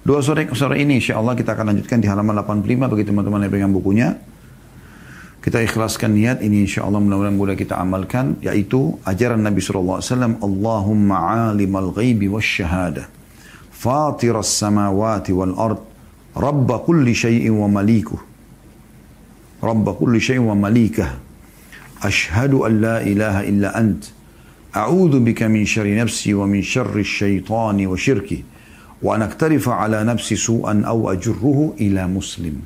Dua sore sore ini insya Allah kita akan lanjutkan di halaman 85 bagi teman-teman yang pegang bukunya. Kita ikhlaskan niat ini insya Allah mudah-mudahan mudah kita amalkan yaitu ajaran Nabi SAW Allahumma alimal ghaibi wa syahada fatiras samawati wal ard rabba kulli syai'in wa malikuh rabba kulli syai'in wa malikah ashhadu an la ilaha illa ant a'udhu bika min syarri nafsi wa min syarri syaitani wa syirki wa anaktarifa ala nafsi su'an aw ajurruhu ila muslim.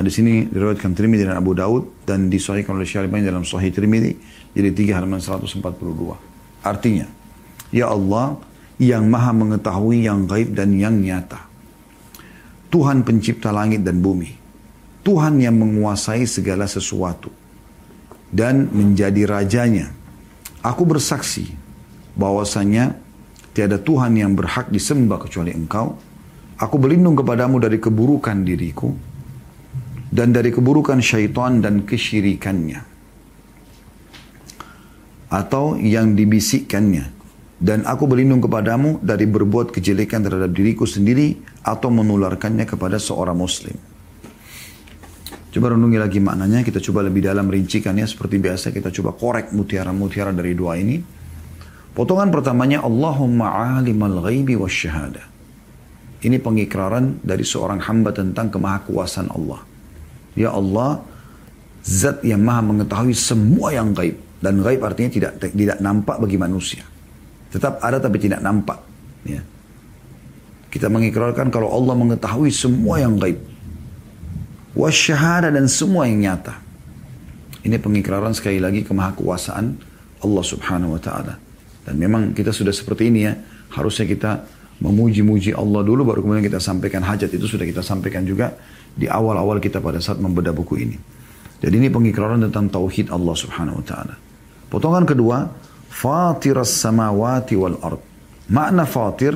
Hadis ini diriwayatkan Tirmidzi dan Abu Daud dan disahihkan oleh Syaribani dalam Sahih Tirmidzi jadi 3 halaman 142. Artinya, ya Allah yang maha mengetahui yang gaib dan yang nyata. Tuhan pencipta langit dan bumi. Tuhan yang menguasai segala sesuatu dan menjadi rajanya. Aku bersaksi bahwasanya Tiada Tuhan yang berhak disembah kecuali engkau. Aku berlindung kepadamu dari keburukan diriku dan dari keburukan syaitan dan kesyirikannya. Atau yang dibisikkannya. Dan aku berlindung kepadamu dari berbuat kejelekan terhadap diriku sendiri atau menularkannya kepada seorang muslim. Coba renungi lagi maknanya, kita coba lebih dalam rincikannya seperti biasa kita coba korek mutiara-mutiara dari dua ini. Potongan pertamanya Allahumma alimal ghaibi wa syahada. Ini pengikraran dari seorang hamba tentang kemahakuasaan Allah. Ya Allah, zat yang maha mengetahui semua yang gaib. Dan gaib artinya tidak tidak nampak bagi manusia. Tetap ada tapi tidak nampak. Ya. Kita mengikrarkan kalau Allah mengetahui semua yang gaib. Wasyahada dan semua yang nyata. Ini pengikraran sekali lagi kemahakuasaan Allah subhanahu wa ta'ala. Dan memang kita sudah seperti ini ya. Harusnya kita memuji-muji Allah dulu baru kemudian kita sampaikan hajat itu sudah kita sampaikan juga di awal-awal kita pada saat membedah buku ini. Jadi ini pengikraran tentang tauhid Allah Subhanahu wa taala. Potongan kedua, fatiras samawati wal ard. Makna fatir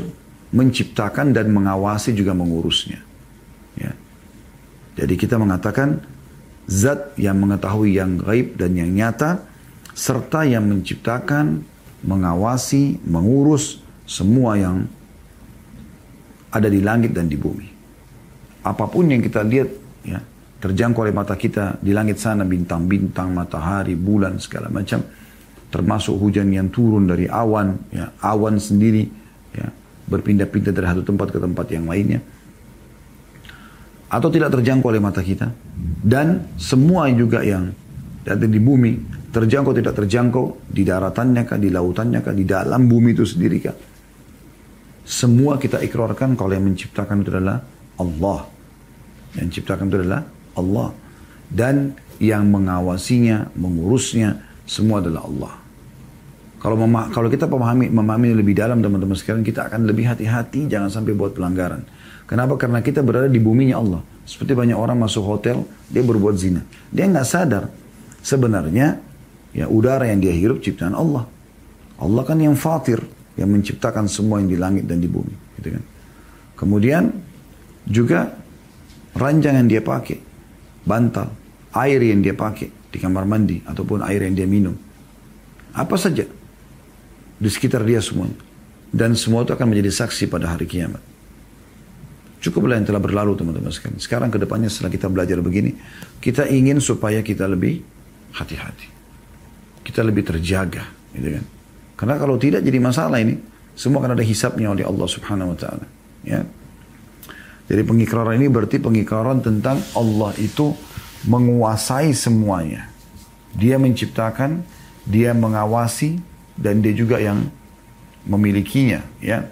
menciptakan dan mengawasi juga mengurusnya. Ya. Jadi kita mengatakan zat yang mengetahui yang gaib dan yang nyata serta yang menciptakan mengawasi, mengurus semua yang ada di langit dan di bumi. Apa pun yang kita lihat, ya, terjangkau oleh mata kita di langit sana bintang-bintang, matahari, bulan segala macam, termasuk hujan yang turun dari awan, ya, awan sendiri, ya, berpindah-pindah dari satu tempat ke tempat yang lainnya, atau tidak terjangkau oleh mata kita, dan semua juga yang ada di bumi terjangkau tidak terjangkau di daratannya kah, di lautannya kah, di dalam bumi itu sendiri kah. Semua kita ikrarkan kalau yang menciptakan itu adalah Allah. Yang menciptakan itu adalah Allah. Dan yang mengawasinya, mengurusnya, semua adalah Allah. Kalau kalau kita memahami, memahami lebih dalam teman-teman sekalian, kita akan lebih hati-hati jangan sampai buat pelanggaran. Kenapa? Karena kita berada di buminya Allah. Seperti banyak orang masuk hotel, dia berbuat zina. Dia nggak sadar. Sebenarnya Ya udara yang dia hirup ciptaan Allah. Allah kan yang fatir, yang menciptakan semua yang di langit dan di bumi. Gitu kan. Kemudian juga ranjang yang dia pakai, bantal, air yang dia pakai di kamar mandi ataupun air yang dia minum. Apa saja di sekitar dia semuanya. Dan semua itu akan menjadi saksi pada hari kiamat. Cukuplah yang telah berlalu teman-teman sekalian. Sekarang ke depannya setelah kita belajar begini, kita ingin supaya kita lebih hati-hati kita lebih terjaga, gitu kan? Karena kalau tidak jadi masalah ini, semua akan ada hisapnya oleh Allah Subhanahu wa taala, ya. Jadi pengikraran ini berarti pengikraran tentang Allah itu menguasai semuanya. Dia menciptakan, dia mengawasi dan dia juga yang memilikinya, ya.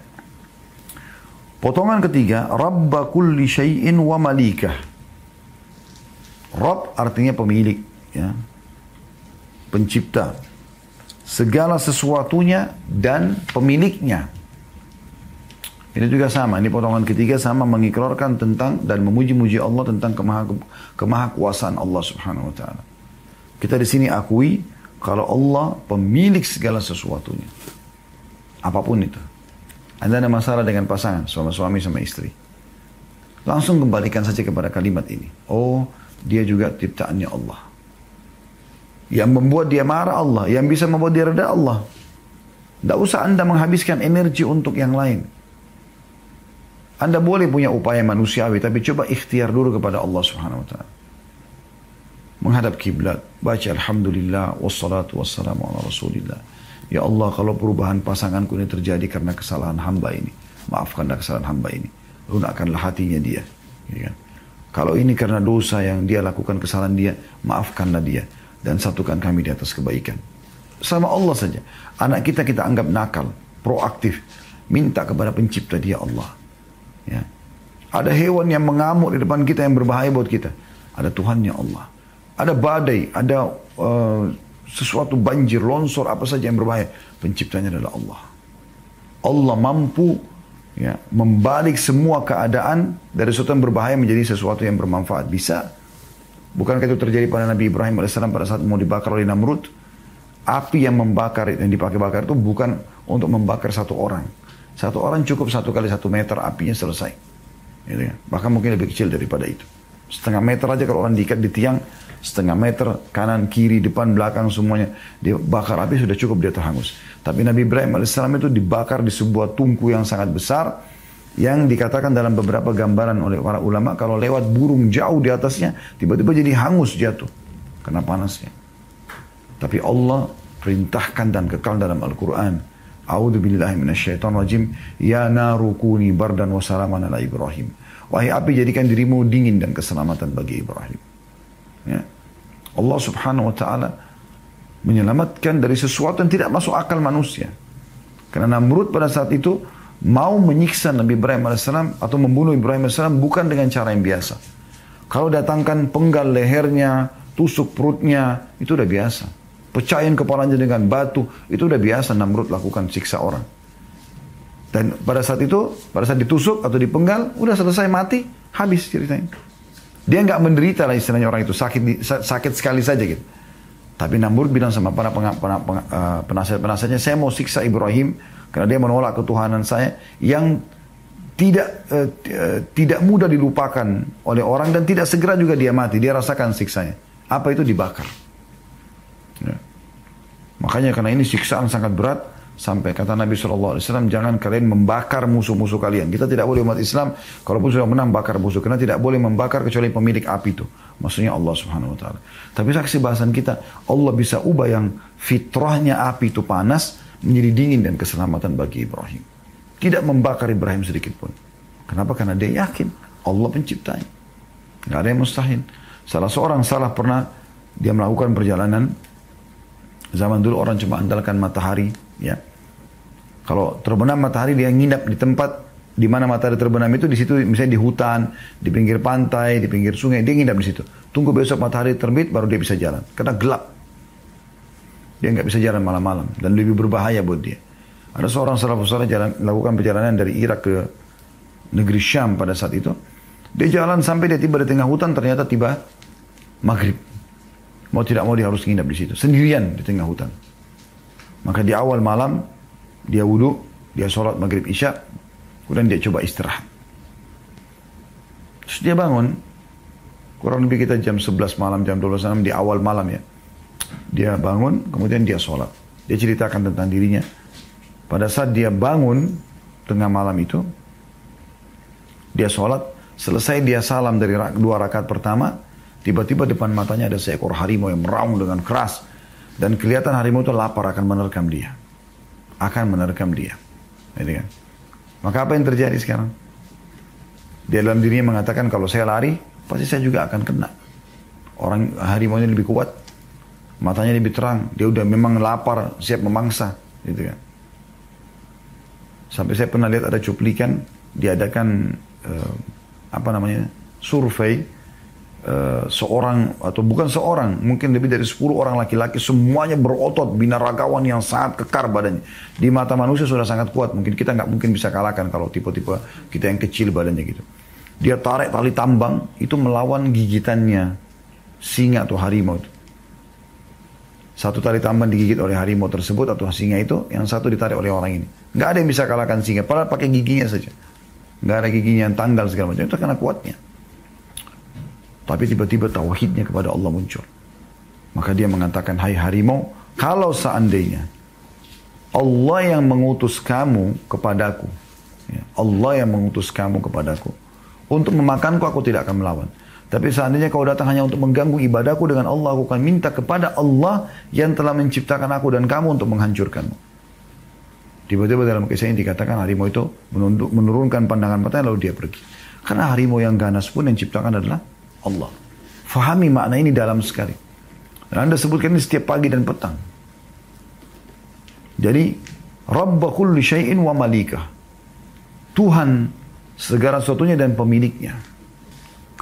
Potongan ketiga, Rabba kulli syai'in wa malikah. Rabb artinya pemilik, ya pencipta segala sesuatunya dan pemiliknya. Ini juga sama, ini potongan ketiga sama mengikrarkan tentang dan memuji-muji Allah tentang kemaha, kemahakuasaan Allah Subhanahu wa taala. Kita di sini akui kalau Allah pemilik segala sesuatunya. Apa pun itu. Anda ada masalah dengan pasangan, suami-suami sama istri. Langsung kembalikan saja kepada kalimat ini. Oh, dia juga ciptaannya Allah. Yang membuat dia marah Allah. Yang bisa membuat dia reda Allah. Tidak usah anda menghabiskan energi untuk yang lain. Anda boleh punya upaya manusiawi, tapi coba ikhtiar dulu kepada Allah Subhanahu wa taala. Menghadap kiblat, baca alhamdulillah wassalatu wassalamu ala Rasulillah. Ya Allah, kalau perubahan pasanganku ini terjadi karena kesalahan hamba ini, maafkanlah kesalahan hamba ini. Lunakkanlah hatinya dia. Ya kan? Kalau ini karena dosa yang dia lakukan kesalahan dia, maafkanlah dia dan satukan kami di atas kebaikan. Sama Allah saja. Anak kita kita anggap nakal, proaktif, minta kepada pencipta dia Allah. Ya. Ada hewan yang mengamuk di depan kita yang berbahaya buat kita. Ada Tuhannya Allah. Ada badai, ada uh, sesuatu banjir, longsor, apa saja yang berbahaya. Penciptanya adalah Allah. Allah mampu ya, membalik semua keadaan dari sesuatu yang berbahaya menjadi sesuatu yang bermanfaat. Bisa. Bukankah itu terjadi pada Nabi Ibrahim AS pada saat mau dibakar oleh Namrud? Api yang membakar, yang dipakai bakar itu bukan untuk membakar satu orang satu orang cukup satu kali satu meter apinya selesai. Gitu ya. Bahkan mungkin lebih kecil daripada itu. Setengah meter aja kalau orang diikat di tiang, setengah meter kanan, kiri, depan, belakang semuanya. Dia bakar api sudah cukup dia terhangus. Tapi Nabi Ibrahim AS itu dibakar di sebuah tungku yang sangat besar. Yang dikatakan dalam beberapa gambaran oleh para ulama, kalau lewat burung jauh di atasnya, tiba-tiba jadi hangus jatuh. Karena panasnya. Tapi Allah perintahkan dan kekal dalam Al-Quran A'udzu billahi minasyaitonir rajim. Ya narukuni bardan wa salaman ala Ibrahim. Wahai api jadikan dirimu dingin dan keselamatan bagi Ibrahim. Ya. Allah Subhanahu wa taala menyelamatkan dari sesuatu yang tidak masuk akal manusia. Karena Namrud pada saat itu mau menyiksa Nabi Ibrahim AS atau membunuh Ibrahim AS bukan dengan cara yang biasa. Kalau datangkan penggal lehernya, tusuk perutnya, itu udah biasa pecahin kepalanya dengan batu, itu udah biasa Namrud lakukan siksa orang. Dan pada saat itu, pada saat ditusuk atau dipenggal, udah selesai mati, habis ceritanya. Dia nggak menderita lah istilahnya orang itu, sakit sakit sekali saja gitu. Tapi Namrud bilang sama para eh, penasihat-penasihatnya, saya mau siksa Ibrahim karena dia menolak ketuhanan saya yang tidak uh, tidak mudah dilupakan oleh orang dan tidak segera juga dia mati. Dia rasakan siksanya. Apa itu dibakar? Ya. Makanya karena ini siksaan sangat berat sampai kata Nabi SAW jangan kalian membakar musuh-musuh kalian. Kita tidak boleh umat Islam kalaupun sudah menang bakar musuh karena tidak boleh membakar kecuali pemilik api itu. Maksudnya Allah Subhanahu Wa Taala. Tapi saksi bahasan kita Allah bisa ubah yang fitrahnya api itu panas menjadi dingin dan keselamatan bagi Ibrahim. Tidak membakar Ibrahim sedikit pun. Kenapa? Karena dia yakin Allah penciptanya. Gak ada yang mustahil. Salah seorang salah pernah dia melakukan perjalanan Zaman dulu orang cuma andalkan matahari, ya. Kalau terbenam matahari dia nginap di tempat di mana matahari terbenam itu di situ misalnya di hutan, di pinggir pantai, di pinggir sungai, dia nginap di situ. Tunggu besok matahari terbit baru dia bisa jalan. Karena gelap. Dia nggak bisa jalan malam-malam dan lebih berbahaya buat dia. Ada seorang salafus saleh jalan lakukan perjalanan dari Irak ke negeri Syam pada saat itu. Dia jalan sampai dia tiba di tengah hutan ternyata tiba maghrib. Mau tidak mau dia harus nginap di situ. Sendirian di tengah hutan. Maka di awal malam, dia wudhu, dia sholat maghrib isya, kemudian dia coba istirahat. Terus dia bangun, kurang lebih kita jam 11 malam, jam 12 malam, di awal malam ya. Dia bangun, kemudian dia sholat. Dia ceritakan tentang dirinya. Pada saat dia bangun, tengah malam itu, dia sholat, selesai dia salam dari dua rakaat pertama, Tiba-tiba depan matanya ada seekor harimau yang meraung dengan keras. Dan kelihatan harimau itu lapar akan menerkam dia. Akan menerkam dia. Gitu kan? Maka apa yang terjadi sekarang? Dia dalam dirinya mengatakan kalau saya lari, pasti saya juga akan kena. Orang harimau ini lebih kuat. Matanya lebih terang. Dia udah memang lapar, siap memangsa. Gitu kan. Sampai saya pernah lihat ada cuplikan diadakan uh, apa namanya survei Uh, seorang atau bukan seorang, mungkin lebih dari 10 orang laki-laki semuanya berotot, binaragawan yang sangat kekar badannya. Di mata manusia sudah sangat kuat, mungkin kita nggak mungkin bisa kalahkan kalau tipe-tipe kita yang kecil badannya gitu. Dia tarik tali tambang itu melawan gigitannya singa atau harimau itu. Satu tali tambang digigit oleh harimau tersebut atau singa itu, yang satu ditarik oleh orang ini. Nggak ada yang bisa kalahkan singa, padahal pakai giginya saja. Nggak ada giginya yang tanggal segala macam, itu karena kuatnya. Tapi tiba-tiba tauhidnya kepada Allah muncul. Maka dia mengatakan, hai harimau, kalau seandainya Allah yang mengutus kamu kepadaku Ya, Allah yang mengutus kamu kepadaku. Untuk memakanku aku tidak akan melawan. Tapi seandainya kau datang hanya untuk mengganggu ibadahku dengan Allah, aku akan minta kepada Allah yang telah menciptakan aku dan kamu untuk menghancurkanmu. Tiba-tiba dalam kisah ini dikatakan harimau itu menurunkan pandangan matanya lalu dia pergi. Karena harimau yang ganas pun yang ciptakan adalah Allah. Fahami makna ini dalam sekali. Dan anda sebutkan ini setiap pagi dan petang. Jadi, Rabba kulli syai'in wa malikah. Tuhan segala sesuatunya dan pemiliknya.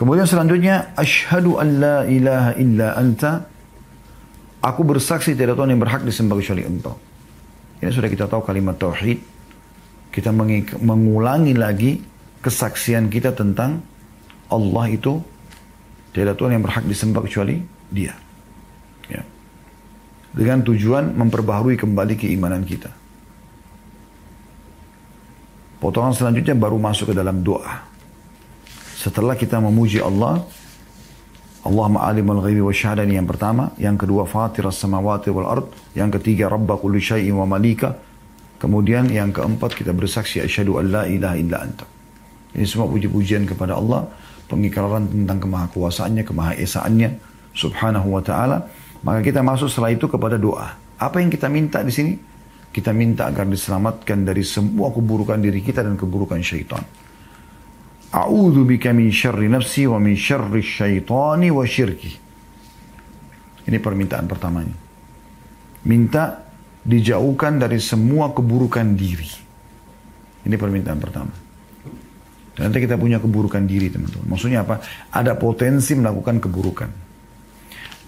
Kemudian selanjutnya, Ashhadu an la ilaha illa anta. Aku bersaksi tidak Tuhan yang berhak disembah kecuali engkau. Ini sudah kita tahu kalimat tauhid. Kita mengulangi lagi kesaksian kita tentang Allah itu tidak Tuhan yang berhak disembah kecuali dia. Ya. Dengan tujuan memperbaharui kembali keimanan kita. Potongan selanjutnya baru masuk ke dalam doa. Setelah kita memuji Allah, Allah ma'alimul ghaibi wa syahadah yang pertama. Yang kedua, fatir samawati wal ard. Yang ketiga, rabba kulli syai'in wa malika. Kemudian yang keempat, kita bersaksi asyhadu an la ilaha illa anta. Ini semua puji-pujian kepada Allah. Pengikraran tentang kemahakuasaannya, kemahaesaannya. Subhanahu wa ta'ala. Maka kita masuk setelah itu kepada doa. Apa yang kita minta di sini? Kita minta agar diselamatkan dari semua keburukan diri kita dan keburukan syaitan. A'udhu bika min syarri nafsi wa min syarri syaitani wa syirki. Ini permintaan pertamanya. Minta dijauhkan dari semua keburukan diri. Ini permintaan pertama. Dan nanti kita punya keburukan diri teman-teman. Maksudnya apa? Ada potensi melakukan keburukan.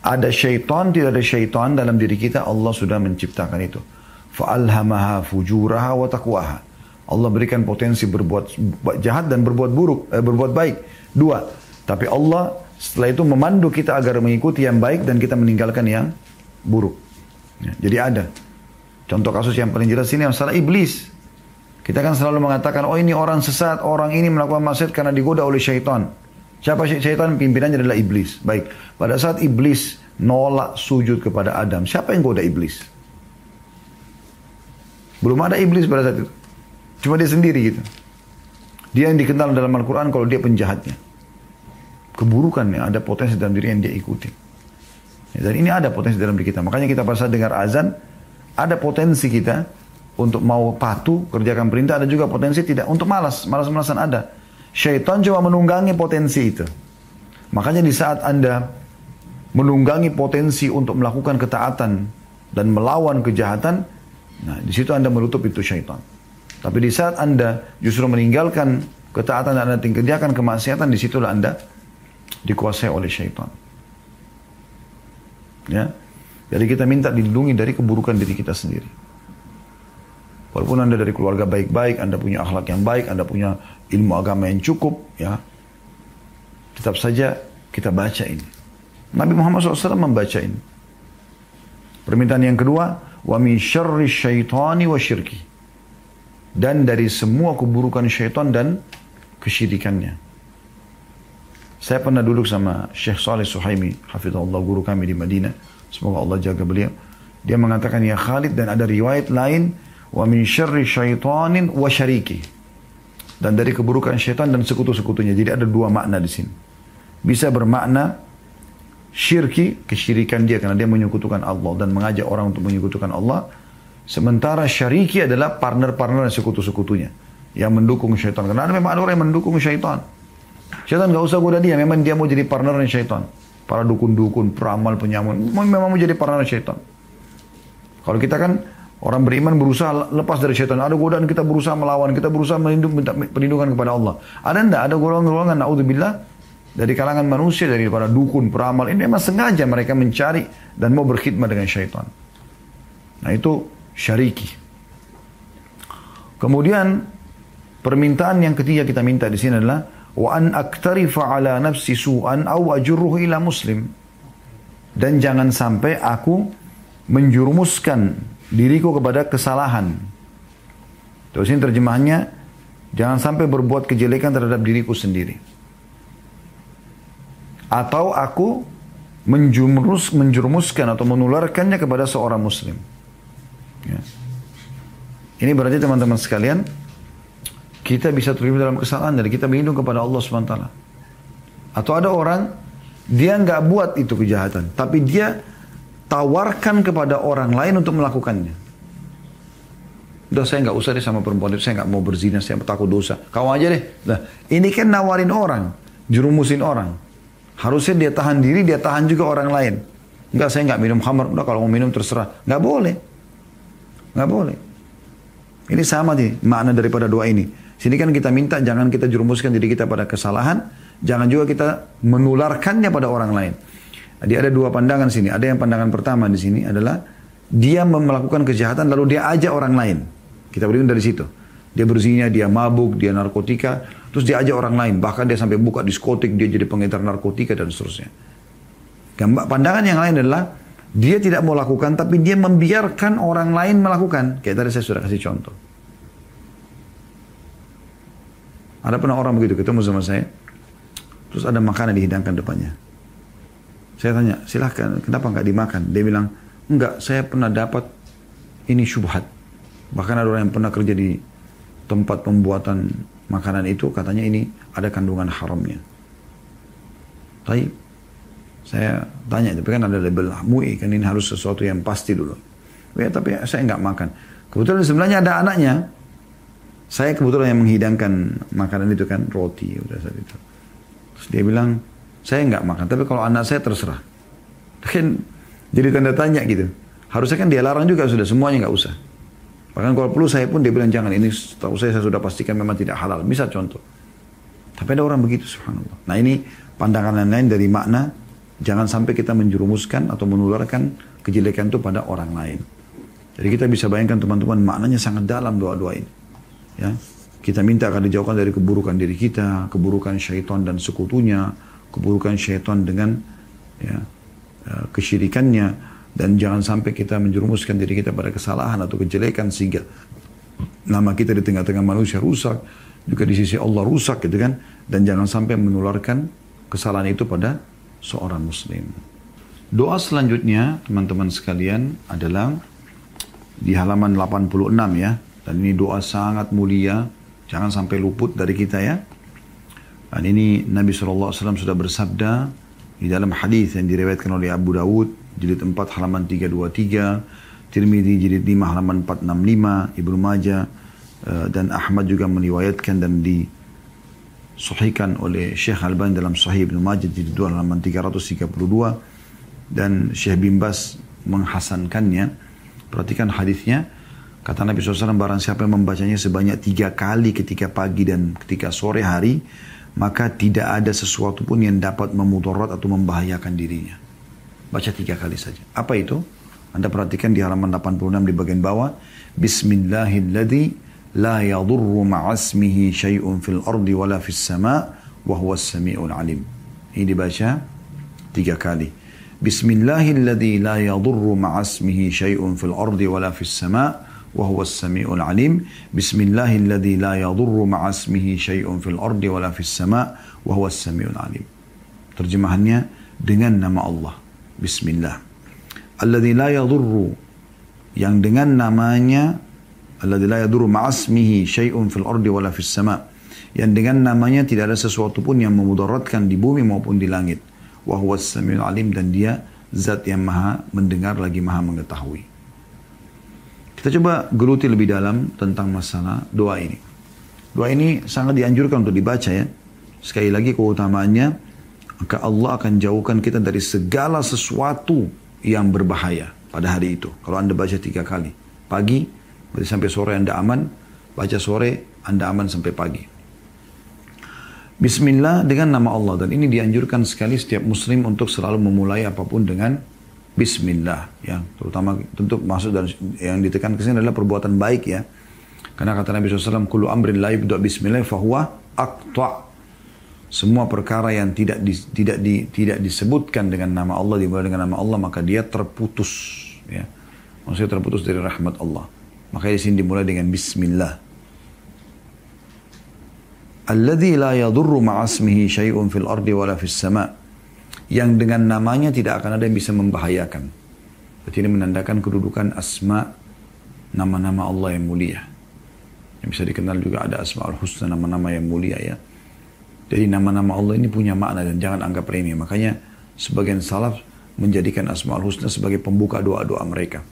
Ada syaitan, tidak ada syaitan dalam diri kita, Allah sudah menciptakan itu. Fa'alhamaha fujuraha wa taqwaha. Allah berikan potensi berbuat jahat dan berbuat buruk, eh, berbuat baik. Dua. Tapi Allah setelah itu memandu kita agar mengikuti yang baik dan kita meninggalkan yang buruk. Ya, jadi ada. Contoh kasus yang paling jelas ini masalah iblis. Kita kan selalu mengatakan, oh ini orang sesat, orang ini melakukan maksiat karena digoda oleh syaitan. Siapa syaitan? Pimpinannya adalah iblis. Baik, pada saat iblis nolak sujud kepada Adam, siapa yang goda iblis? Belum ada iblis pada saat itu. Cuma dia sendiri gitu. Dia yang dikenal dalam Al-Quran kalau dia penjahatnya. Keburukan yang ada potensi dalam diri yang dia ikuti. Ya, dan ini ada potensi dalam diri kita. Makanya kita saat dengar azan, ada potensi kita untuk mau patuh, kerjakan perintah, ada juga potensi tidak. Untuk malas, malas-malasan ada. Syaitan cuma menunggangi potensi itu. Makanya di saat Anda menunggangi potensi untuk melakukan ketaatan dan melawan kejahatan, nah di situ Anda menutup itu syaitan. Tapi di saat Anda justru meninggalkan ketaatan dan Anda kerjakan kemaksiatan, di situlah Anda dikuasai oleh syaitan. Ya. Jadi kita minta dilindungi dari keburukan diri kita sendiri. Walaupun Anda dari keluarga baik-baik, Anda punya akhlak yang baik, Anda punya ilmu agama yang cukup, ya. Tetap saja kita baca ini. Nabi Muhammad SAW membaca ini. Permintaan yang kedua, wa min syarri syaitani wa syirki dan dari semua keburukan syaitan dan kesyirikannya. Saya pernah duduk sama Syekh Saleh Suhaimi, hafizahullah guru kami di Madinah. Semoga Allah jaga beliau. Dia mengatakan ya Khalid dan ada riwayat lain wa min syarri syaitanin wa syariki. Dan dari keburukan syaitan dan sekutu-sekutunya. Jadi ada dua makna di sini. Bisa bermakna syirki, kesyirikan dia karena dia menyekutukan Allah dan mengajak orang untuk menyekutukan Allah Sementara syariki adalah partner-partner dan sekutu-sekutunya. Yang mendukung syaitan. Karena ada memang ada orang yang mendukung syaitan. Syaitan gak usah goda dia. Memang dia mau jadi partner dengan syaitan. Para dukun-dukun, peramal, penyamun. Memang mau jadi partner syaitan. Kalau kita kan orang beriman berusaha lepas dari syaitan. Ada godaan kita berusaha melawan. Kita berusaha melindungi, minta perlindungan kepada Allah. Ada enggak? Ada golongan-golongan. Na'udzubillah. Dari kalangan manusia, dari para dukun, peramal. Ini memang sengaja mereka mencari dan mau berkhidmat dengan syaitan. Nah itu syariki. Kemudian permintaan yang ketiga kita minta di sini adalah wa an aktarifa ala nafsi su'an aw ajruhu ila muslim. Dan jangan sampai aku menjurumuskan diriku kepada kesalahan. Terus ini terjemahannya jangan sampai berbuat kejelekan terhadap diriku sendiri. Atau aku menjurumus, menjurumuskan atau menularkannya kepada seorang muslim. Ya. Ini berarti teman-teman sekalian, kita bisa terlibat dalam kesalahan dan kita berlindung kepada Allah SWT. Atau ada orang, dia nggak buat itu kejahatan, tapi dia tawarkan kepada orang lain untuk melakukannya. Udah saya nggak usah deh sama perempuan itu, saya nggak mau berzina, saya takut dosa. Kau aja deh. Nah, ini kan nawarin orang, jerumusin orang. Harusnya dia tahan diri, dia tahan juga orang lain. Enggak, saya nggak minum khamar. Udah kalau mau minum terserah. Nggak boleh. Nggak boleh. Ini sama nih makna daripada doa ini. Sini kan kita minta jangan kita jerumuskan diri kita pada kesalahan. Jangan juga kita menularkannya pada orang lain. Jadi ada dua pandangan sini. Ada yang pandangan pertama di sini adalah dia melakukan kejahatan lalu dia ajak orang lain. Kita berikan dari situ. Dia berzina, dia mabuk, dia narkotika, terus dia ajak orang lain. Bahkan dia sampai buka diskotik, dia jadi pengedar narkotika dan seterusnya. Pandangan yang lain adalah dia tidak mau lakukan, tapi dia membiarkan orang lain melakukan. Kayak tadi saya sudah kasih contoh. Ada pernah orang begitu ketemu sama saya, terus ada makanan dihidangkan depannya. Saya tanya, silahkan, kenapa nggak dimakan? Dia bilang, enggak, saya pernah dapat ini syubhat. Bahkan ada orang yang pernah kerja di tempat pembuatan makanan itu, katanya ini ada kandungan haramnya. Tapi saya tanya, tapi kan ada label MUI, kan ini harus sesuatu yang pasti dulu. Ya, tapi saya nggak makan. Kebetulan sebenarnya ada anaknya. Saya kebetulan yang menghidangkan makanan itu kan, roti udah saat itu. Terus dia bilang, saya nggak makan, tapi kalau anak saya terserah. Kan jadi tanda tanya gitu. Harusnya kan dia larang juga sudah semuanya nggak usah. Bahkan kalau perlu saya pun dia bilang jangan ini tahu saya saya sudah pastikan memang tidak halal. Bisa contoh. Tapi ada orang begitu subhanallah. Nah ini pandangan lain dari makna jangan sampai kita menjerumuskan atau menularkan kejelekan itu pada orang lain. Jadi kita bisa bayangkan teman-teman maknanya sangat dalam doa-doa ini. Ya, kita minta akan dijauhkan dari keburukan diri kita, keburukan syaitan dan sekutunya, keburukan syaitan dengan ya, eh, kesyirikannya, dan jangan sampai kita menjerumuskan diri kita pada kesalahan atau kejelekan sehingga nama kita di tengah-tengah manusia rusak, juga di sisi Allah rusak gitu kan. Dan jangan sampai menularkan kesalahan itu pada seorang muslim. Doa selanjutnya teman-teman sekalian adalah di halaman 86 ya. Dan ini doa sangat mulia, jangan sampai luput dari kita ya. Dan ini Nabi SAW sudah bersabda di dalam hadis yang diriwayatkan oleh Abu Dawud jilid 4 halaman 323, Tirmidzi jilid 5 halaman 465, Ibnu Majah uh, dan Ahmad juga meriwayatkan dan disahihkan oleh Syekh Albani dalam Sahih Ibnu Majah jilid 2 halaman 332 dan Syekh bin Bas menghasankannya. Perhatikan hadisnya. Kata Nabi SAW, barang siapa yang membacanya sebanyak tiga kali ketika pagi dan ketika sore hari, maka tidak ada sesuatu pun yang dapat memudarat atau membahayakan dirinya. Baca tiga kali saja. Apa itu? Anda perhatikan di halaman 86 di bagian bawah. Bismillahilladzi la yadurru ma'asmihi syai'un fil ardi wala fis sama' wa huwa sami'ul alim. Ini dibaca tiga kali. Bismillahilladzi la yadurru ma'asmihi syai'un fil ardi wala fis sama' وهو السميع العليم بسم الله الذي لا يضر مع اسمه شيء في الأرض ولا في السماء وهو السميع العليم terjemahannya dengan nama Allah Bismillah. Alladhi la yadurru yang dengan namanya alladhi la yadurru ma'asmihi syai'un fil ardi wala fis sama. Yang dengan namanya tidak ada sesuatu pun yang memudaratkan di bumi maupun di langit. Wa huwa samiul alim dan dia zat yang maha mendengar lagi maha mengetahui. Kita coba geluti lebih dalam tentang masalah doa ini. Doa ini sangat dianjurkan untuk dibaca ya. Sekali lagi keutamaannya maka Allah akan jauhkan kita dari segala sesuatu yang berbahaya pada hari itu. Kalau Anda baca tiga kali. Pagi, berarti sampai sore Anda aman. Baca sore, Anda aman sampai pagi. Bismillah dengan nama Allah. Dan ini dianjurkan sekali setiap muslim untuk selalu memulai apa pun dengan Bismillah. Ya, terutama tentu maksud dan yang ditekan ke sini adalah perbuatan baik ya. Karena kata Nabi SAW, Kulu amrin la bismillah fahuwa aqta' semua perkara yang tidak di, tidak di, tidak disebutkan dengan nama Allah dimulai dengan nama Allah maka dia terputus ya maksudnya terputus dari rahmat Allah maka di sini dimulai dengan Bismillah Alladhi la yadurru ma'asmihi syai'un fil ardi wala fis sama' yang dengan namanya tidak akan ada yang bisa membahayakan berarti ini menandakan kedudukan asma nama-nama Allah yang mulia Yang bisa dikenal juga ada Asma'ul Husna, nama-nama yang mulia ya. Jadi nama-nama Allah ini punya makna dan jangan anggap remeh. Makanya sebagian salaf menjadikan Asma'ul Husna sebagai pembuka doa-doa mereka.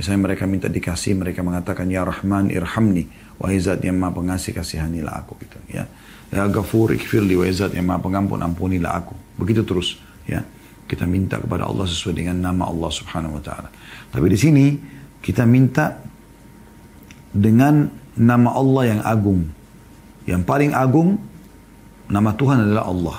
Misalnya mereka minta dikasih, mereka mengatakan, Ya Rahman irhamni, wahai zat yang maha pengasih, kasihanilah aku. Gitu, ya. Ya Ghafur ikfirli, zat yang maha pengampun, ampunilah aku. Begitu terus. ya Kita minta kepada Allah sesuai dengan nama Allah subhanahu wa ta'ala. Tapi di sini kita minta dengan nama Allah yang agung. Yang paling agung, nama Tuhan adalah Allah.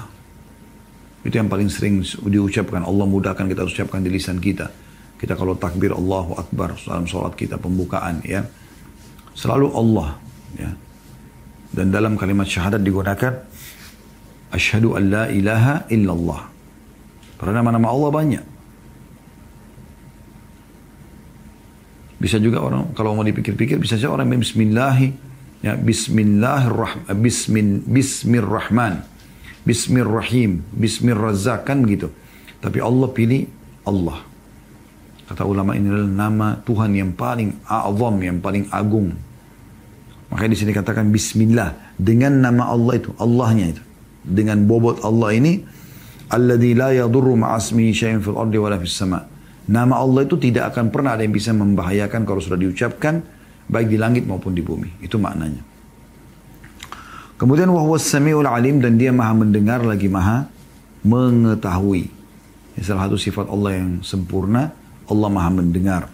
Itu yang paling sering diucapkan. Allah mudahkan kita ucapkan di lisan kita. Kita kalau takbir Allahu Akbar dalam sholat kita pembukaan ya. Selalu Allah ya. Dan dalam kalimat syahadat digunakan Asyhadu an la ilaha illallah. Karena nama-nama Allah banyak. Bisa juga orang kalau mau dipikir-pikir bisa saja orang bismillahi ya bismillahirrahman bismin bismirrahman bismirrahim bismirrazzaq kan begitu. Tapi Allah pilih Allah. Kata ulama ini adalah nama Tuhan yang paling azam, yang paling agung. Makanya di sini katakan bismillah dengan nama Allah itu, Allahnya itu. Dengan bobot Allah ini alladzi la yadurru ma'asmihi syai'un fil ardi wala fis sama'. Nama Allah itu tidak akan pernah ada yang bisa membahayakan kalau sudah diucapkan baik di langit maupun di bumi. Itu maknanya. Kemudian wahwas samiul alim dan dia maha mendengar lagi maha mengetahui. Ini salah satu sifat Allah yang sempurna, Allah maha mendengar.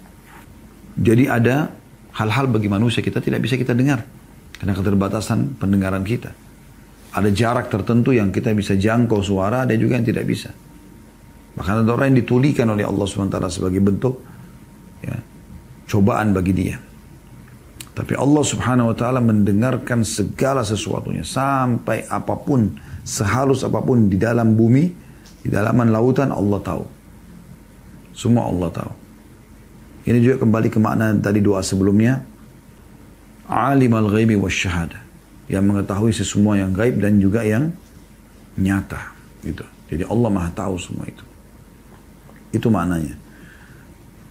Jadi ada hal-hal bagi manusia kita tidak bisa kita dengar. Karena keterbatasan pendengaran kita. Ada jarak tertentu yang kita bisa jangkau suara, ada juga yang tidak bisa. Bahkan ada orang yang ditulikan oleh Allah SWT sebagai bentuk ya, cobaan bagi dia. Tapi Allah Subhanahu wa taala mendengarkan segala sesuatunya sampai apa pun, sehalus apa pun di dalam bumi, di dalaman lautan Allah tahu. Semua Allah tahu. Ini juga kembali ke makna tadi doa sebelumnya. Alim al-ghaibi wa syahada. Yang mengetahui sesemua yang gaib dan juga yang nyata. Gitu. Jadi Allah maha tahu semua itu. Itu maknanya.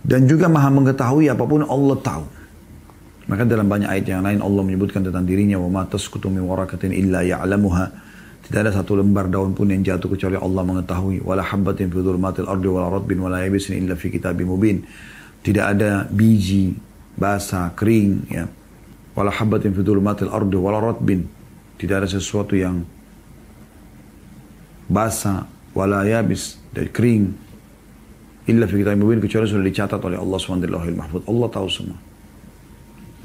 Dan juga maha mengetahui apa pun Allah tahu. Maka dalam banyak ayat yang lain Allah menyebutkan tentang dirinya wa ma warakatin illa. Tidak ada satu lembar daun pun yang jatuh kecuali Allah mengetahui. Wala habbatin fi dhulumatil ardi wala ratbin wala yabisin illa fi kitabim mubin. Tidak ada biji basah, kering ya. Wala habbatin fi dhulumatil ardi wala ratbin. Tidak ada sesuatu yang basah, wala yabis, dan kering Illa fi kitab mubin kecuali sudah dicatat oleh Allah SWT. Allah tahu semua.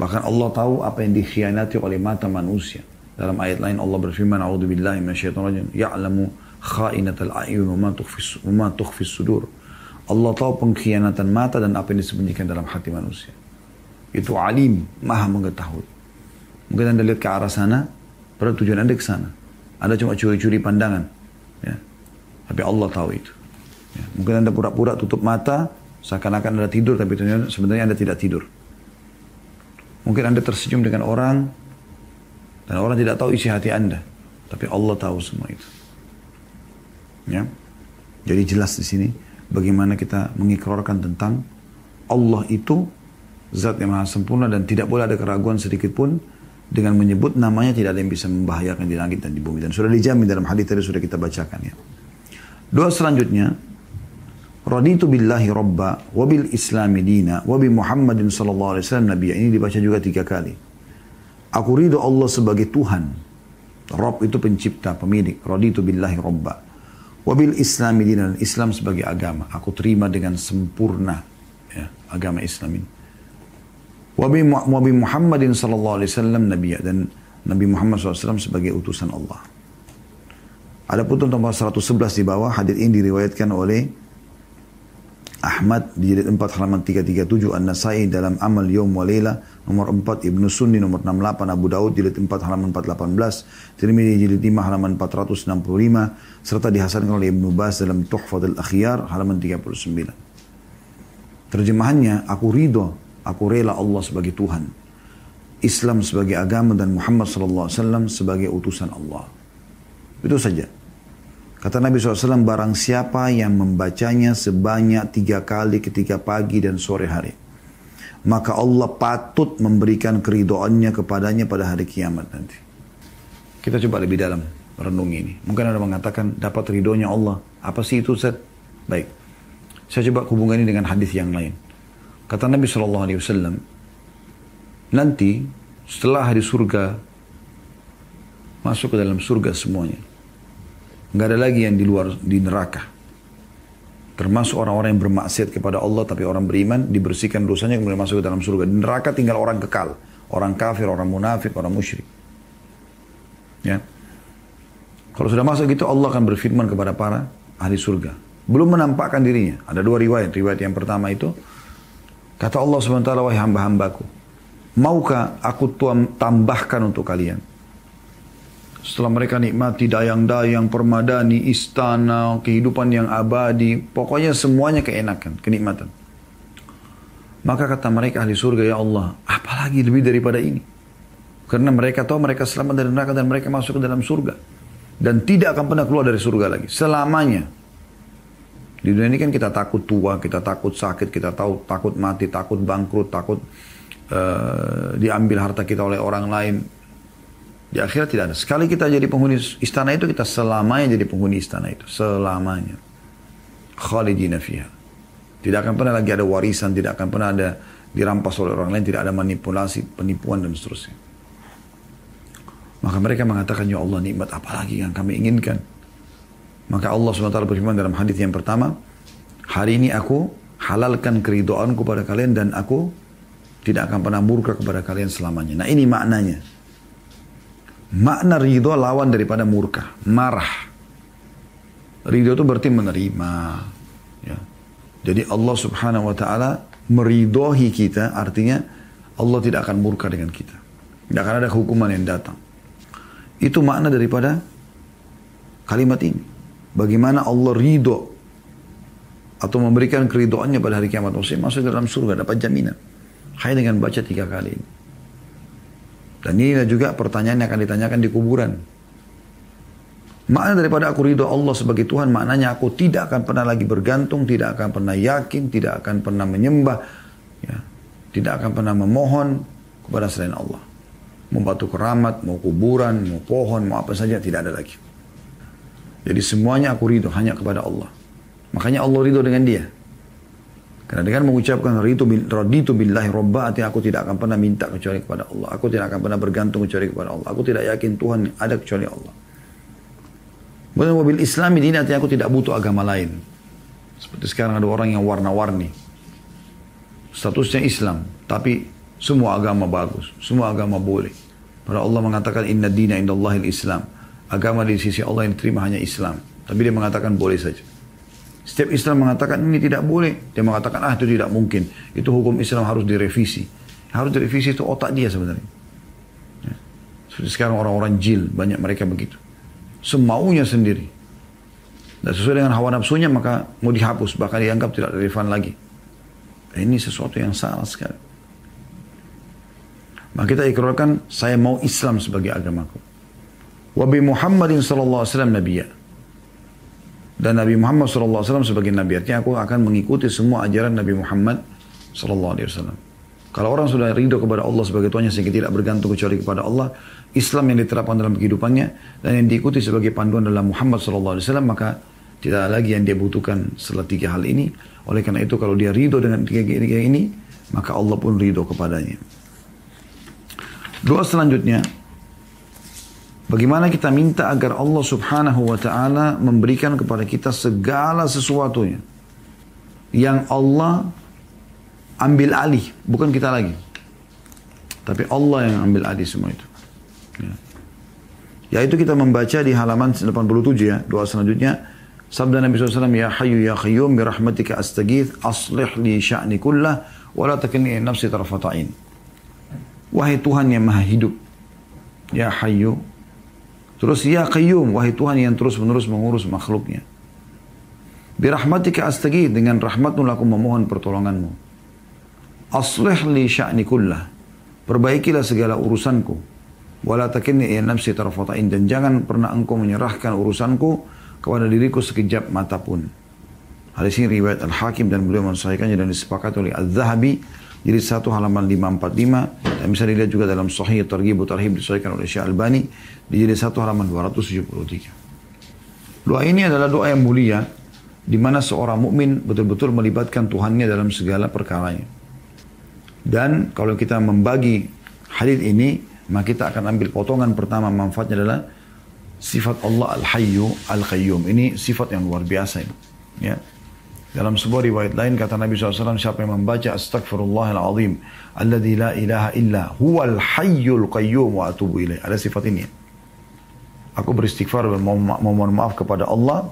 Bahkan Allah tahu apa yang dikhianati oleh mata manusia. Dalam ayat lain Allah berfirman, A'udhu billahi minasyaitan rajim. Ya'lamu kha'inatal a'yun wa ma tukhfis sudur. Allah tahu pengkhianatan mata dan apa yang disembunyikan dalam hati manusia. Itu alim, maha mengetahui. Mungkin anda lihat ke arah sana, pada tujuan anda ke sana. Anda cuma curi-curi pandangan. Ya. Tapi Allah tahu itu. Ya, mungkin Anda pura-pura tutup mata, seakan-akan Anda tidur, tapi sebenarnya Anda tidak tidur. Mungkin Anda tersenyum dengan orang, dan orang tidak tahu isi hati Anda. Tapi Allah tahu semua itu. Ya. Jadi jelas di sini bagaimana kita mengikrarkan tentang Allah itu zat yang maha sempurna dan tidak boleh ada keraguan sedikit pun dengan menyebut namanya tidak ada yang bisa membahayakan di langit dan di bumi dan sudah dijamin dalam hadis tadi sudah kita bacakan ya. Doa selanjutnya Raditu billahi robba, wabil islami dina, wabi Muhammadin sallallahu alaihi wasallam nabiya. Ini dibaca juga tiga kali. Aku ridho Allah sebagai Tuhan. Rob itu pencipta, pemilik. Raditu billahi robba. Wabil islami dina, dan Islam sebagai agama. Aku terima dengan sempurna ya, agama Islam ini. Wabi, wabi Muhammadin sallallahu alaihi wasallam nabiya. Dan Nabi Muhammad SAW sebagai utusan Allah. Ada pun nomor 111 di bawah, hadis ini diriwayatkan oleh Ahmad di jilid 4 halaman 337 An-Nasai dalam Amal Yom wa Layla nomor 4 Ibnu Sunni nomor 68 Abu Daud jilid 4 halaman 418 Tirmidzi jilid 5 halaman 465 serta dihasankan oleh Ibnu Bas dalam Tuhfatul Akhyar halaman 39 Terjemahannya aku ridho aku rela Allah sebagai Tuhan Islam sebagai agama dan Muhammad sallallahu alaihi wasallam sebagai utusan Allah itu saja Kata Nabi SAW, barang siapa yang membacanya sebanyak tiga kali ketika pagi dan sore hari. Maka Allah patut memberikan keridoannya kepadanya pada hari kiamat nanti. Kita coba lebih dalam renungi ini. Mungkin ada mengatakan dapat ridhonya Allah. Apa sih itu Ustaz? Baik. Saya coba hubungan ini dengan hadis yang lain. Kata Nabi Shallallahu Alaihi Wasallam, nanti setelah hari surga masuk ke dalam surga semuanya, nggak ada lagi yang di luar di neraka. Termasuk orang-orang yang bermaksiat kepada Allah tapi orang beriman dibersihkan dosanya kemudian masuk ke dalam surga. Di neraka tinggal orang kekal. Orang kafir, orang munafik, orang musyrik. Ya. Kalau sudah masuk gitu Allah akan berfirman kepada para ahli surga. Belum menampakkan dirinya. Ada dua riwayat. Riwayat yang pertama itu kata Allah SWT wahai hamba-hambaku. Maukah aku tuam tambahkan untuk kalian setelah mereka nikmati dayang-dayang, permadani, istana, kehidupan yang abadi, pokoknya semuanya keenakan, kenikmatan. Maka kata mereka ahli surga, ya Allah, apalagi lebih daripada ini? Karena mereka tahu mereka selamat dari neraka dan mereka masuk ke dalam surga. Dan tidak akan pernah keluar dari surga lagi. Selamanya. Di dunia ini kan kita takut tua, kita takut sakit, kita tahu takut mati, takut bangkrut, takut uh, diambil harta kita oleh orang lain. Di akhirat tidak ada. Sekali kita jadi penghuni istana itu, kita selamanya jadi penghuni istana itu. Selamanya. Khalidina fiha. Tidak akan pernah lagi ada warisan, tidak akan pernah ada dirampas oleh orang lain, tidak ada manipulasi, penipuan dan seterusnya. Maka mereka mengatakan, Ya Allah nikmat apa lagi yang kami inginkan? Maka Allah SWT berfirman dalam hadis yang pertama, hari ini aku halalkan keridoanku pada kalian dan aku tidak akan pernah murka kepada kalian selamanya. Nah ini maknanya. Makna ridho lawan daripada murka, marah. Ridho itu berarti menerima. Ya. Jadi Allah subhanahu wa ta'ala meridohi kita, artinya Allah tidak akan murka dengan kita. Tidak akan ada hukuman yang datang. Itu makna daripada kalimat ini. Bagaimana Allah ridho atau memberikan keridoannya pada hari kiamat. Maksudnya masuk dalam surga, dapat jaminan. Hanya dengan baca tiga kali ini. Dan inilah juga pertanyaan yang akan ditanyakan di kuburan. Makna daripada aku ridho Allah sebagai Tuhan, maknanya aku tidak akan pernah lagi bergantung, tidak akan pernah yakin, tidak akan pernah menyembah, ya, tidak akan pernah memohon kepada selain Allah. Mau batu keramat, mau kuburan, mau pohon, mau apa saja, tidak ada lagi. Jadi semuanya aku ridho hanya kepada Allah. Makanya Allah ridho dengan dia. Karena dengan mengucapkan raditu billahi robba, artinya aku tidak akan pernah minta kecuali kepada Allah. Aku tidak akan pernah bergantung kecuali kepada Allah. Aku tidak yakin Tuhan ada kecuali Allah. Bukan mobil Islam ini artinya aku tidak butuh agama lain. Seperti sekarang ada orang yang warna-warni. Statusnya Islam, tapi semua agama bagus, semua agama boleh. Pada Allah mengatakan inna dina indallahil Islam. Agama di sisi Allah yang diterima hanya Islam. Tapi dia mengatakan boleh saja. Setiap Islam mengatakan ini tidak boleh. Dia mengatakan ah itu tidak mungkin. Itu hukum Islam harus direvisi. Harus direvisi itu otak dia sebenarnya. Ya. Seperti sekarang orang-orang jil, banyak mereka begitu. Semaunya sendiri. Dan sesuai dengan hawa nafsunya maka mau dihapus, bahkan dianggap tidak relevan lagi. Ini sesuatu yang salah sekali. Maka kita ikrarkan, saya mau Islam sebagai agamaku. Wabi Muhammadin sallallahu alaihi wasallam nabiyya dan Nabi Muhammad SAW sebagai Nabi. Artinya aku akan mengikuti semua ajaran Nabi Muhammad SAW. Kalau orang sudah ridho kepada Allah sebagai Tuhannya sehingga tidak bergantung kecuali kepada Allah, Islam yang diterapkan dalam kehidupannya dan yang diikuti sebagai panduan dalam Muhammad SAW, maka tidak lagi yang dia butuhkan setelah tiga hal ini. Oleh karena itu kalau dia ridho dengan tiga, tiga ini, maka Allah pun ridho kepadanya. Doa selanjutnya, Bagaimana kita minta agar Allah subhanahu wa ta'ala memberikan kepada kita segala sesuatunya. Yang Allah ambil alih, bukan kita lagi. Tapi Allah yang ambil alih semua itu. Ya. Yaitu kita membaca di halaman 87 ya, doa selanjutnya. Sabda Nabi SAW, Ya hayu ya khayyum, birahmatika astagith, aslih li sya'ni kullah, wala takilni nafsi tarafata'in. Wahai Tuhan yang maha hidup, Ya hayu, Terus ya qayyum, wahai Tuhan yang terus menerus mengurus makhluknya. Birahmatika astagih, dengan rahmatmu aku memohon pertolonganmu. Aslih li sya'ni kullah. Perbaikilah segala urusanku. Wala takinni ya nafsi tarfatain. Dan jangan pernah engkau menyerahkan urusanku kepada diriku sekejap mata pun. Hadis ini riwayat Al-Hakim dan beliau mensahihkannya dan disepakati oleh Al-Zahabi Jadi satu halaman 545 dan bisa dilihat juga dalam Sahih Targhib Tarhib disahihkan oleh Syekh Albani di jadi satu halaman 273. Doa ini adalah doa yang mulia di mana seorang mukmin betul-betul melibatkan Tuhannya dalam segala perkaranya. Dan kalau kita membagi hadis ini, maka kita akan ambil potongan pertama manfaatnya adalah sifat Allah Al-Hayyu Al-Qayyum. Ini sifat yang luar biasa ini. Ya. Dalam sebuah riwayat lain kata Nabi SAW, siapa yang membaca Astaghfirullahaladzim, Alladhi la ilaha illa huwal hayyul qayyum wa atubu ilaih. Ada sifat ini. Aku beristighfar dan mohon maaf kepada Allah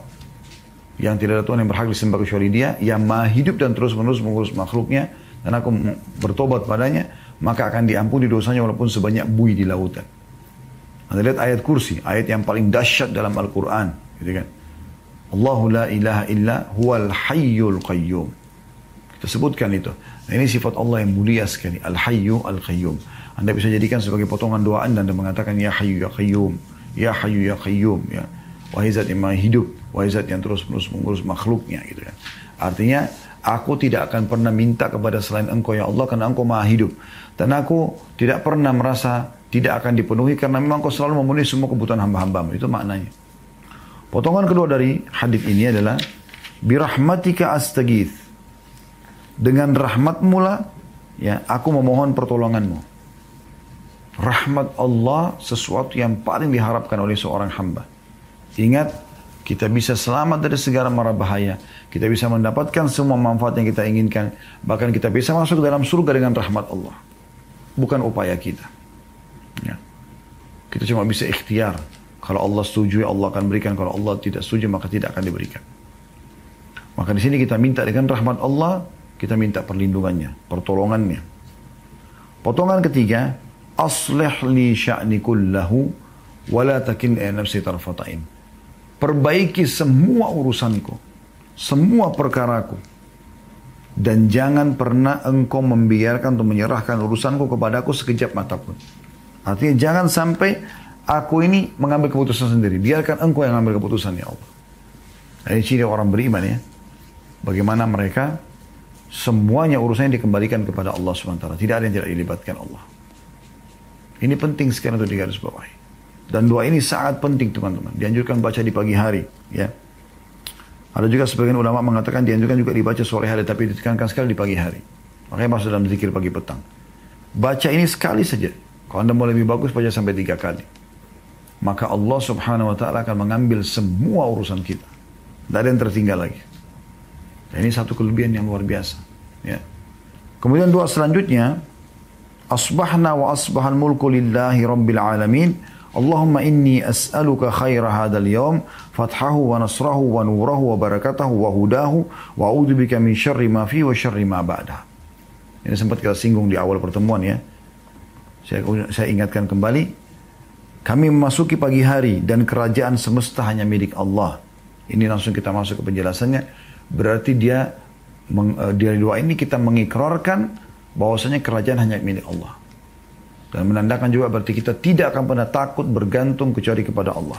yang tidak ada Tuhan yang berhak disembah kecuali dia, yang maha hidup dan terus menerus mengurus makhluknya, dan aku bertobat padanya, maka akan diampuni dosanya walaupun sebanyak bui di lautan. Anda lihat ayat kursi, ayat yang paling dahsyat dalam Al-Quran. Gitu kan? Allahu la ilaha illa huwal hayyul qayyum. Kita sebutkan itu. Nah, ini sifat Allah yang mulia sekali. Al-hayyu al-qayyum. Anda bisa jadikan sebagai potongan doa Anda dan mengatakan Ya hayyu ya qayyum. Ya hayyu ya qayyum. Ya. Wahai zat yang hidup. Wahai zat yang terus menerus mengurus makhluknya. Gitu kan. Artinya, aku tidak akan pernah minta kepada selain engkau ya Allah karena engkau maha hidup. Dan aku tidak pernah merasa tidak akan dipenuhi karena memang kau selalu memenuhi semua kebutuhan hamba-hambamu. Itu maknanya. Potongan kedua dari hadis ini adalah birahmatika astagith. Dengan rahmatmu lah ya aku memohon pertolonganmu. Rahmat Allah sesuatu yang paling diharapkan oleh seorang hamba. Ingat, kita bisa selamat dari segala mara bahaya. Kita bisa mendapatkan semua manfaat yang kita inginkan. Bahkan kita bisa masuk dalam surga dengan rahmat Allah. Bukan upaya kita. Ya. Kita cuma bisa ikhtiar. Kalau Allah setuju, Allah akan berikan. Kalau Allah tidak setuju, maka tidak akan diberikan. Maka di sini kita minta dengan rahmat Allah, kita minta perlindungannya, pertolongannya. Potongan ketiga, aslih li sya'ni kullahu wala takin nafsi tarfata'in. Perbaiki semua urusanku, semua perkaraku. Dan jangan pernah engkau membiarkan atau menyerahkan urusanku kepadaku sekejap mata pun. Artinya jangan sampai Aku ini mengambil keputusan sendiri. Biarkan engkau yang mengambil keputusan ya Allah. Ini ciri orang beriman ya. Bagaimana mereka semuanya urusannya dikembalikan kepada Allah SWT. Tidak ada yang tidak dilibatkan Allah. Ini penting sekali untuk digaris bawahi. Dan doa ini sangat penting teman-teman. Dianjurkan baca di pagi hari. ya. Ada juga sebagian ulama mengatakan dianjurkan juga dibaca sore hari. Tapi ditekankan sekali di pagi hari. Makanya masuk dalam zikir pagi petang. Baca ini sekali saja. Kalau anda mau lebih bagus, baca sampai tiga kali maka Allah subhanahu wa ta'ala akan mengambil semua urusan kita. Tidak ada yang tertinggal lagi. Dan ini satu kelebihan yang luar biasa. Ya. Kemudian doa selanjutnya, Asbahna wa asbahal mulku lillahi rabbil alamin. Allahumma inni as'aluka khaira hadal yawm fathahu wa nasrahu wa nurahu wa barakatahu wa hudahu wa bika min syarri ma fi wa syarri ma ba'da. Ini sempat kita singgung di awal pertemuan ya. Saya, saya ingatkan kembali, kami memasuki pagi hari dan kerajaan semesta hanya milik Allah. Ini langsung kita masuk ke penjelasannya. Berarti dia eh, dari doa ini kita mengikrarkan bahwasanya kerajaan hanya milik Allah. Dan menandakan juga berarti kita tidak akan pernah takut bergantung kecuali kepada Allah.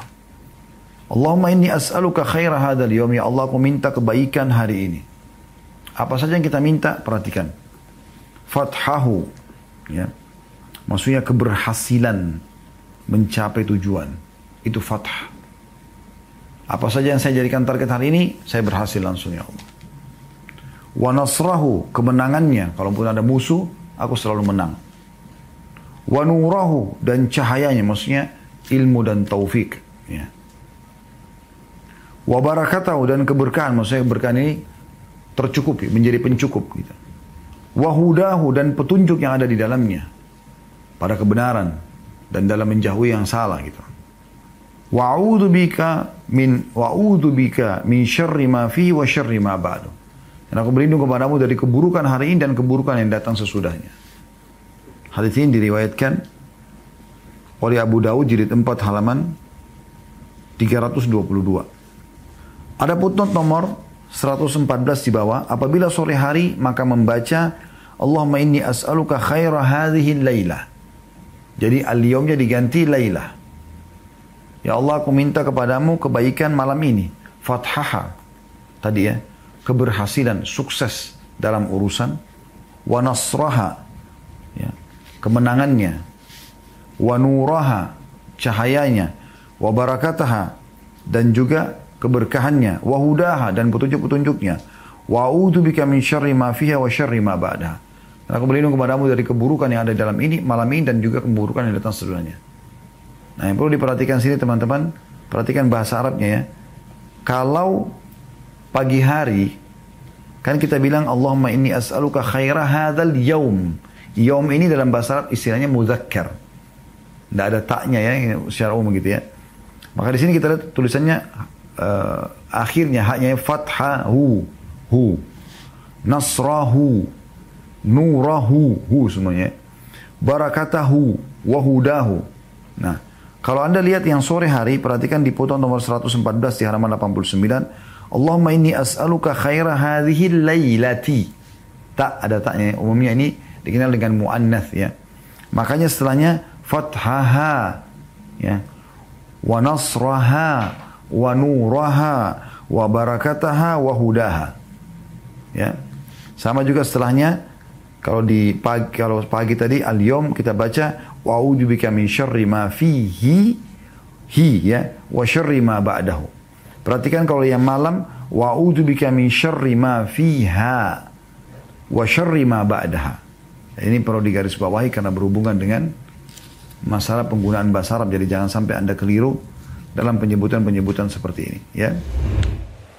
Allahumma inni as'aluka khaira hadal yawm. Ya Allah, aku minta kebaikan hari ini. Apa saja yang kita minta, perhatikan. Fathahu. Ya. Maksudnya keberhasilan mencapai tujuan. Itu fathah. Apa saja yang saya jadikan target hari ini, saya berhasil langsung ya Allah. Wa nasrahu, kemenangannya. Kalaupun ada musuh, aku selalu menang. Wa nurahu, dan cahayanya. Maksudnya ilmu dan taufik. Ya. Wa barakatahu, dan keberkahan. Maksudnya keberkahan ini tercukupi, menjadi pencukup. Gitu. Wa hudahu, dan petunjuk yang ada di dalamnya. Pada kebenaran dan dalam menjauhi yang salah gitu. Wa'udhu bika min wa'udhu bika min syarri ma fi wa syarri ma ba'du. Dan aku berlindung kepadamu dari keburukan hari ini dan keburukan yang datang sesudahnya. Hadis ini diriwayatkan oleh Abu Dawud jilid 4 halaman 322. Ada putnot nomor 114 di bawah. Apabila sore hari maka membaca Allahumma inni as'aluka khaira hadhihi laylah jadi al-yawmnya diganti laylah. Ya Allah aku minta kepadamu kebaikan malam ini. Fathaha. Tadi ya. Keberhasilan, sukses dalam urusan. wa nasraha ya, kemenangannya wa nuraha cahayanya wa barakataha dan juga keberkahannya wa hudaha dan petunjuk-petunjuknya wa bika min syarri ma fiha wa syarri ma ba'daha dan aku berlindung kepadamu dari keburukan yang ada dalam ini malam ini dan juga keburukan yang datang setelahnya nah yang perlu diperhatikan sini teman-teman perhatikan bahasa Arabnya ya kalau pagi hari Kan kita bilang Allahumma inni as'aluka khaira hadzal yaum. Yaum ini dalam bahasa Arab istilahnya muzakkar. Tidak ada taknya ya secara umum gitu ya. Maka di sini kita lihat tulisannya uh, akhirnya haknya fathahu hu nasrahu nurahu hu semuanya barakatahu wahudahu nah kalau anda lihat yang sore hari perhatikan di foto nomor 114 di halaman 89 Allahumma inni as'aluka khaira hadhihi laylati. Tak ada taknya. Umumnya ini dikenal dengan muannath ya. Makanya setelahnya fathaha ya. Wa nasraha wa nuraha wa barakataha wa hudaha. Ya. Sama juga setelahnya kalau di pagi kalau pagi tadi al-yom kita baca wa bika min syarri ma fihi hi ya wa syarri ma ba'dahu. Perhatikan kalau yang malam wa bika min syarri ma fiha wa syarri ma ba'daha. Ini perlu digarisbawahi karena berhubungan dengan masalah penggunaan bahasa Arab. Jadi jangan sampai Anda keliru dalam penyebutan-penyebutan seperti ini, ya.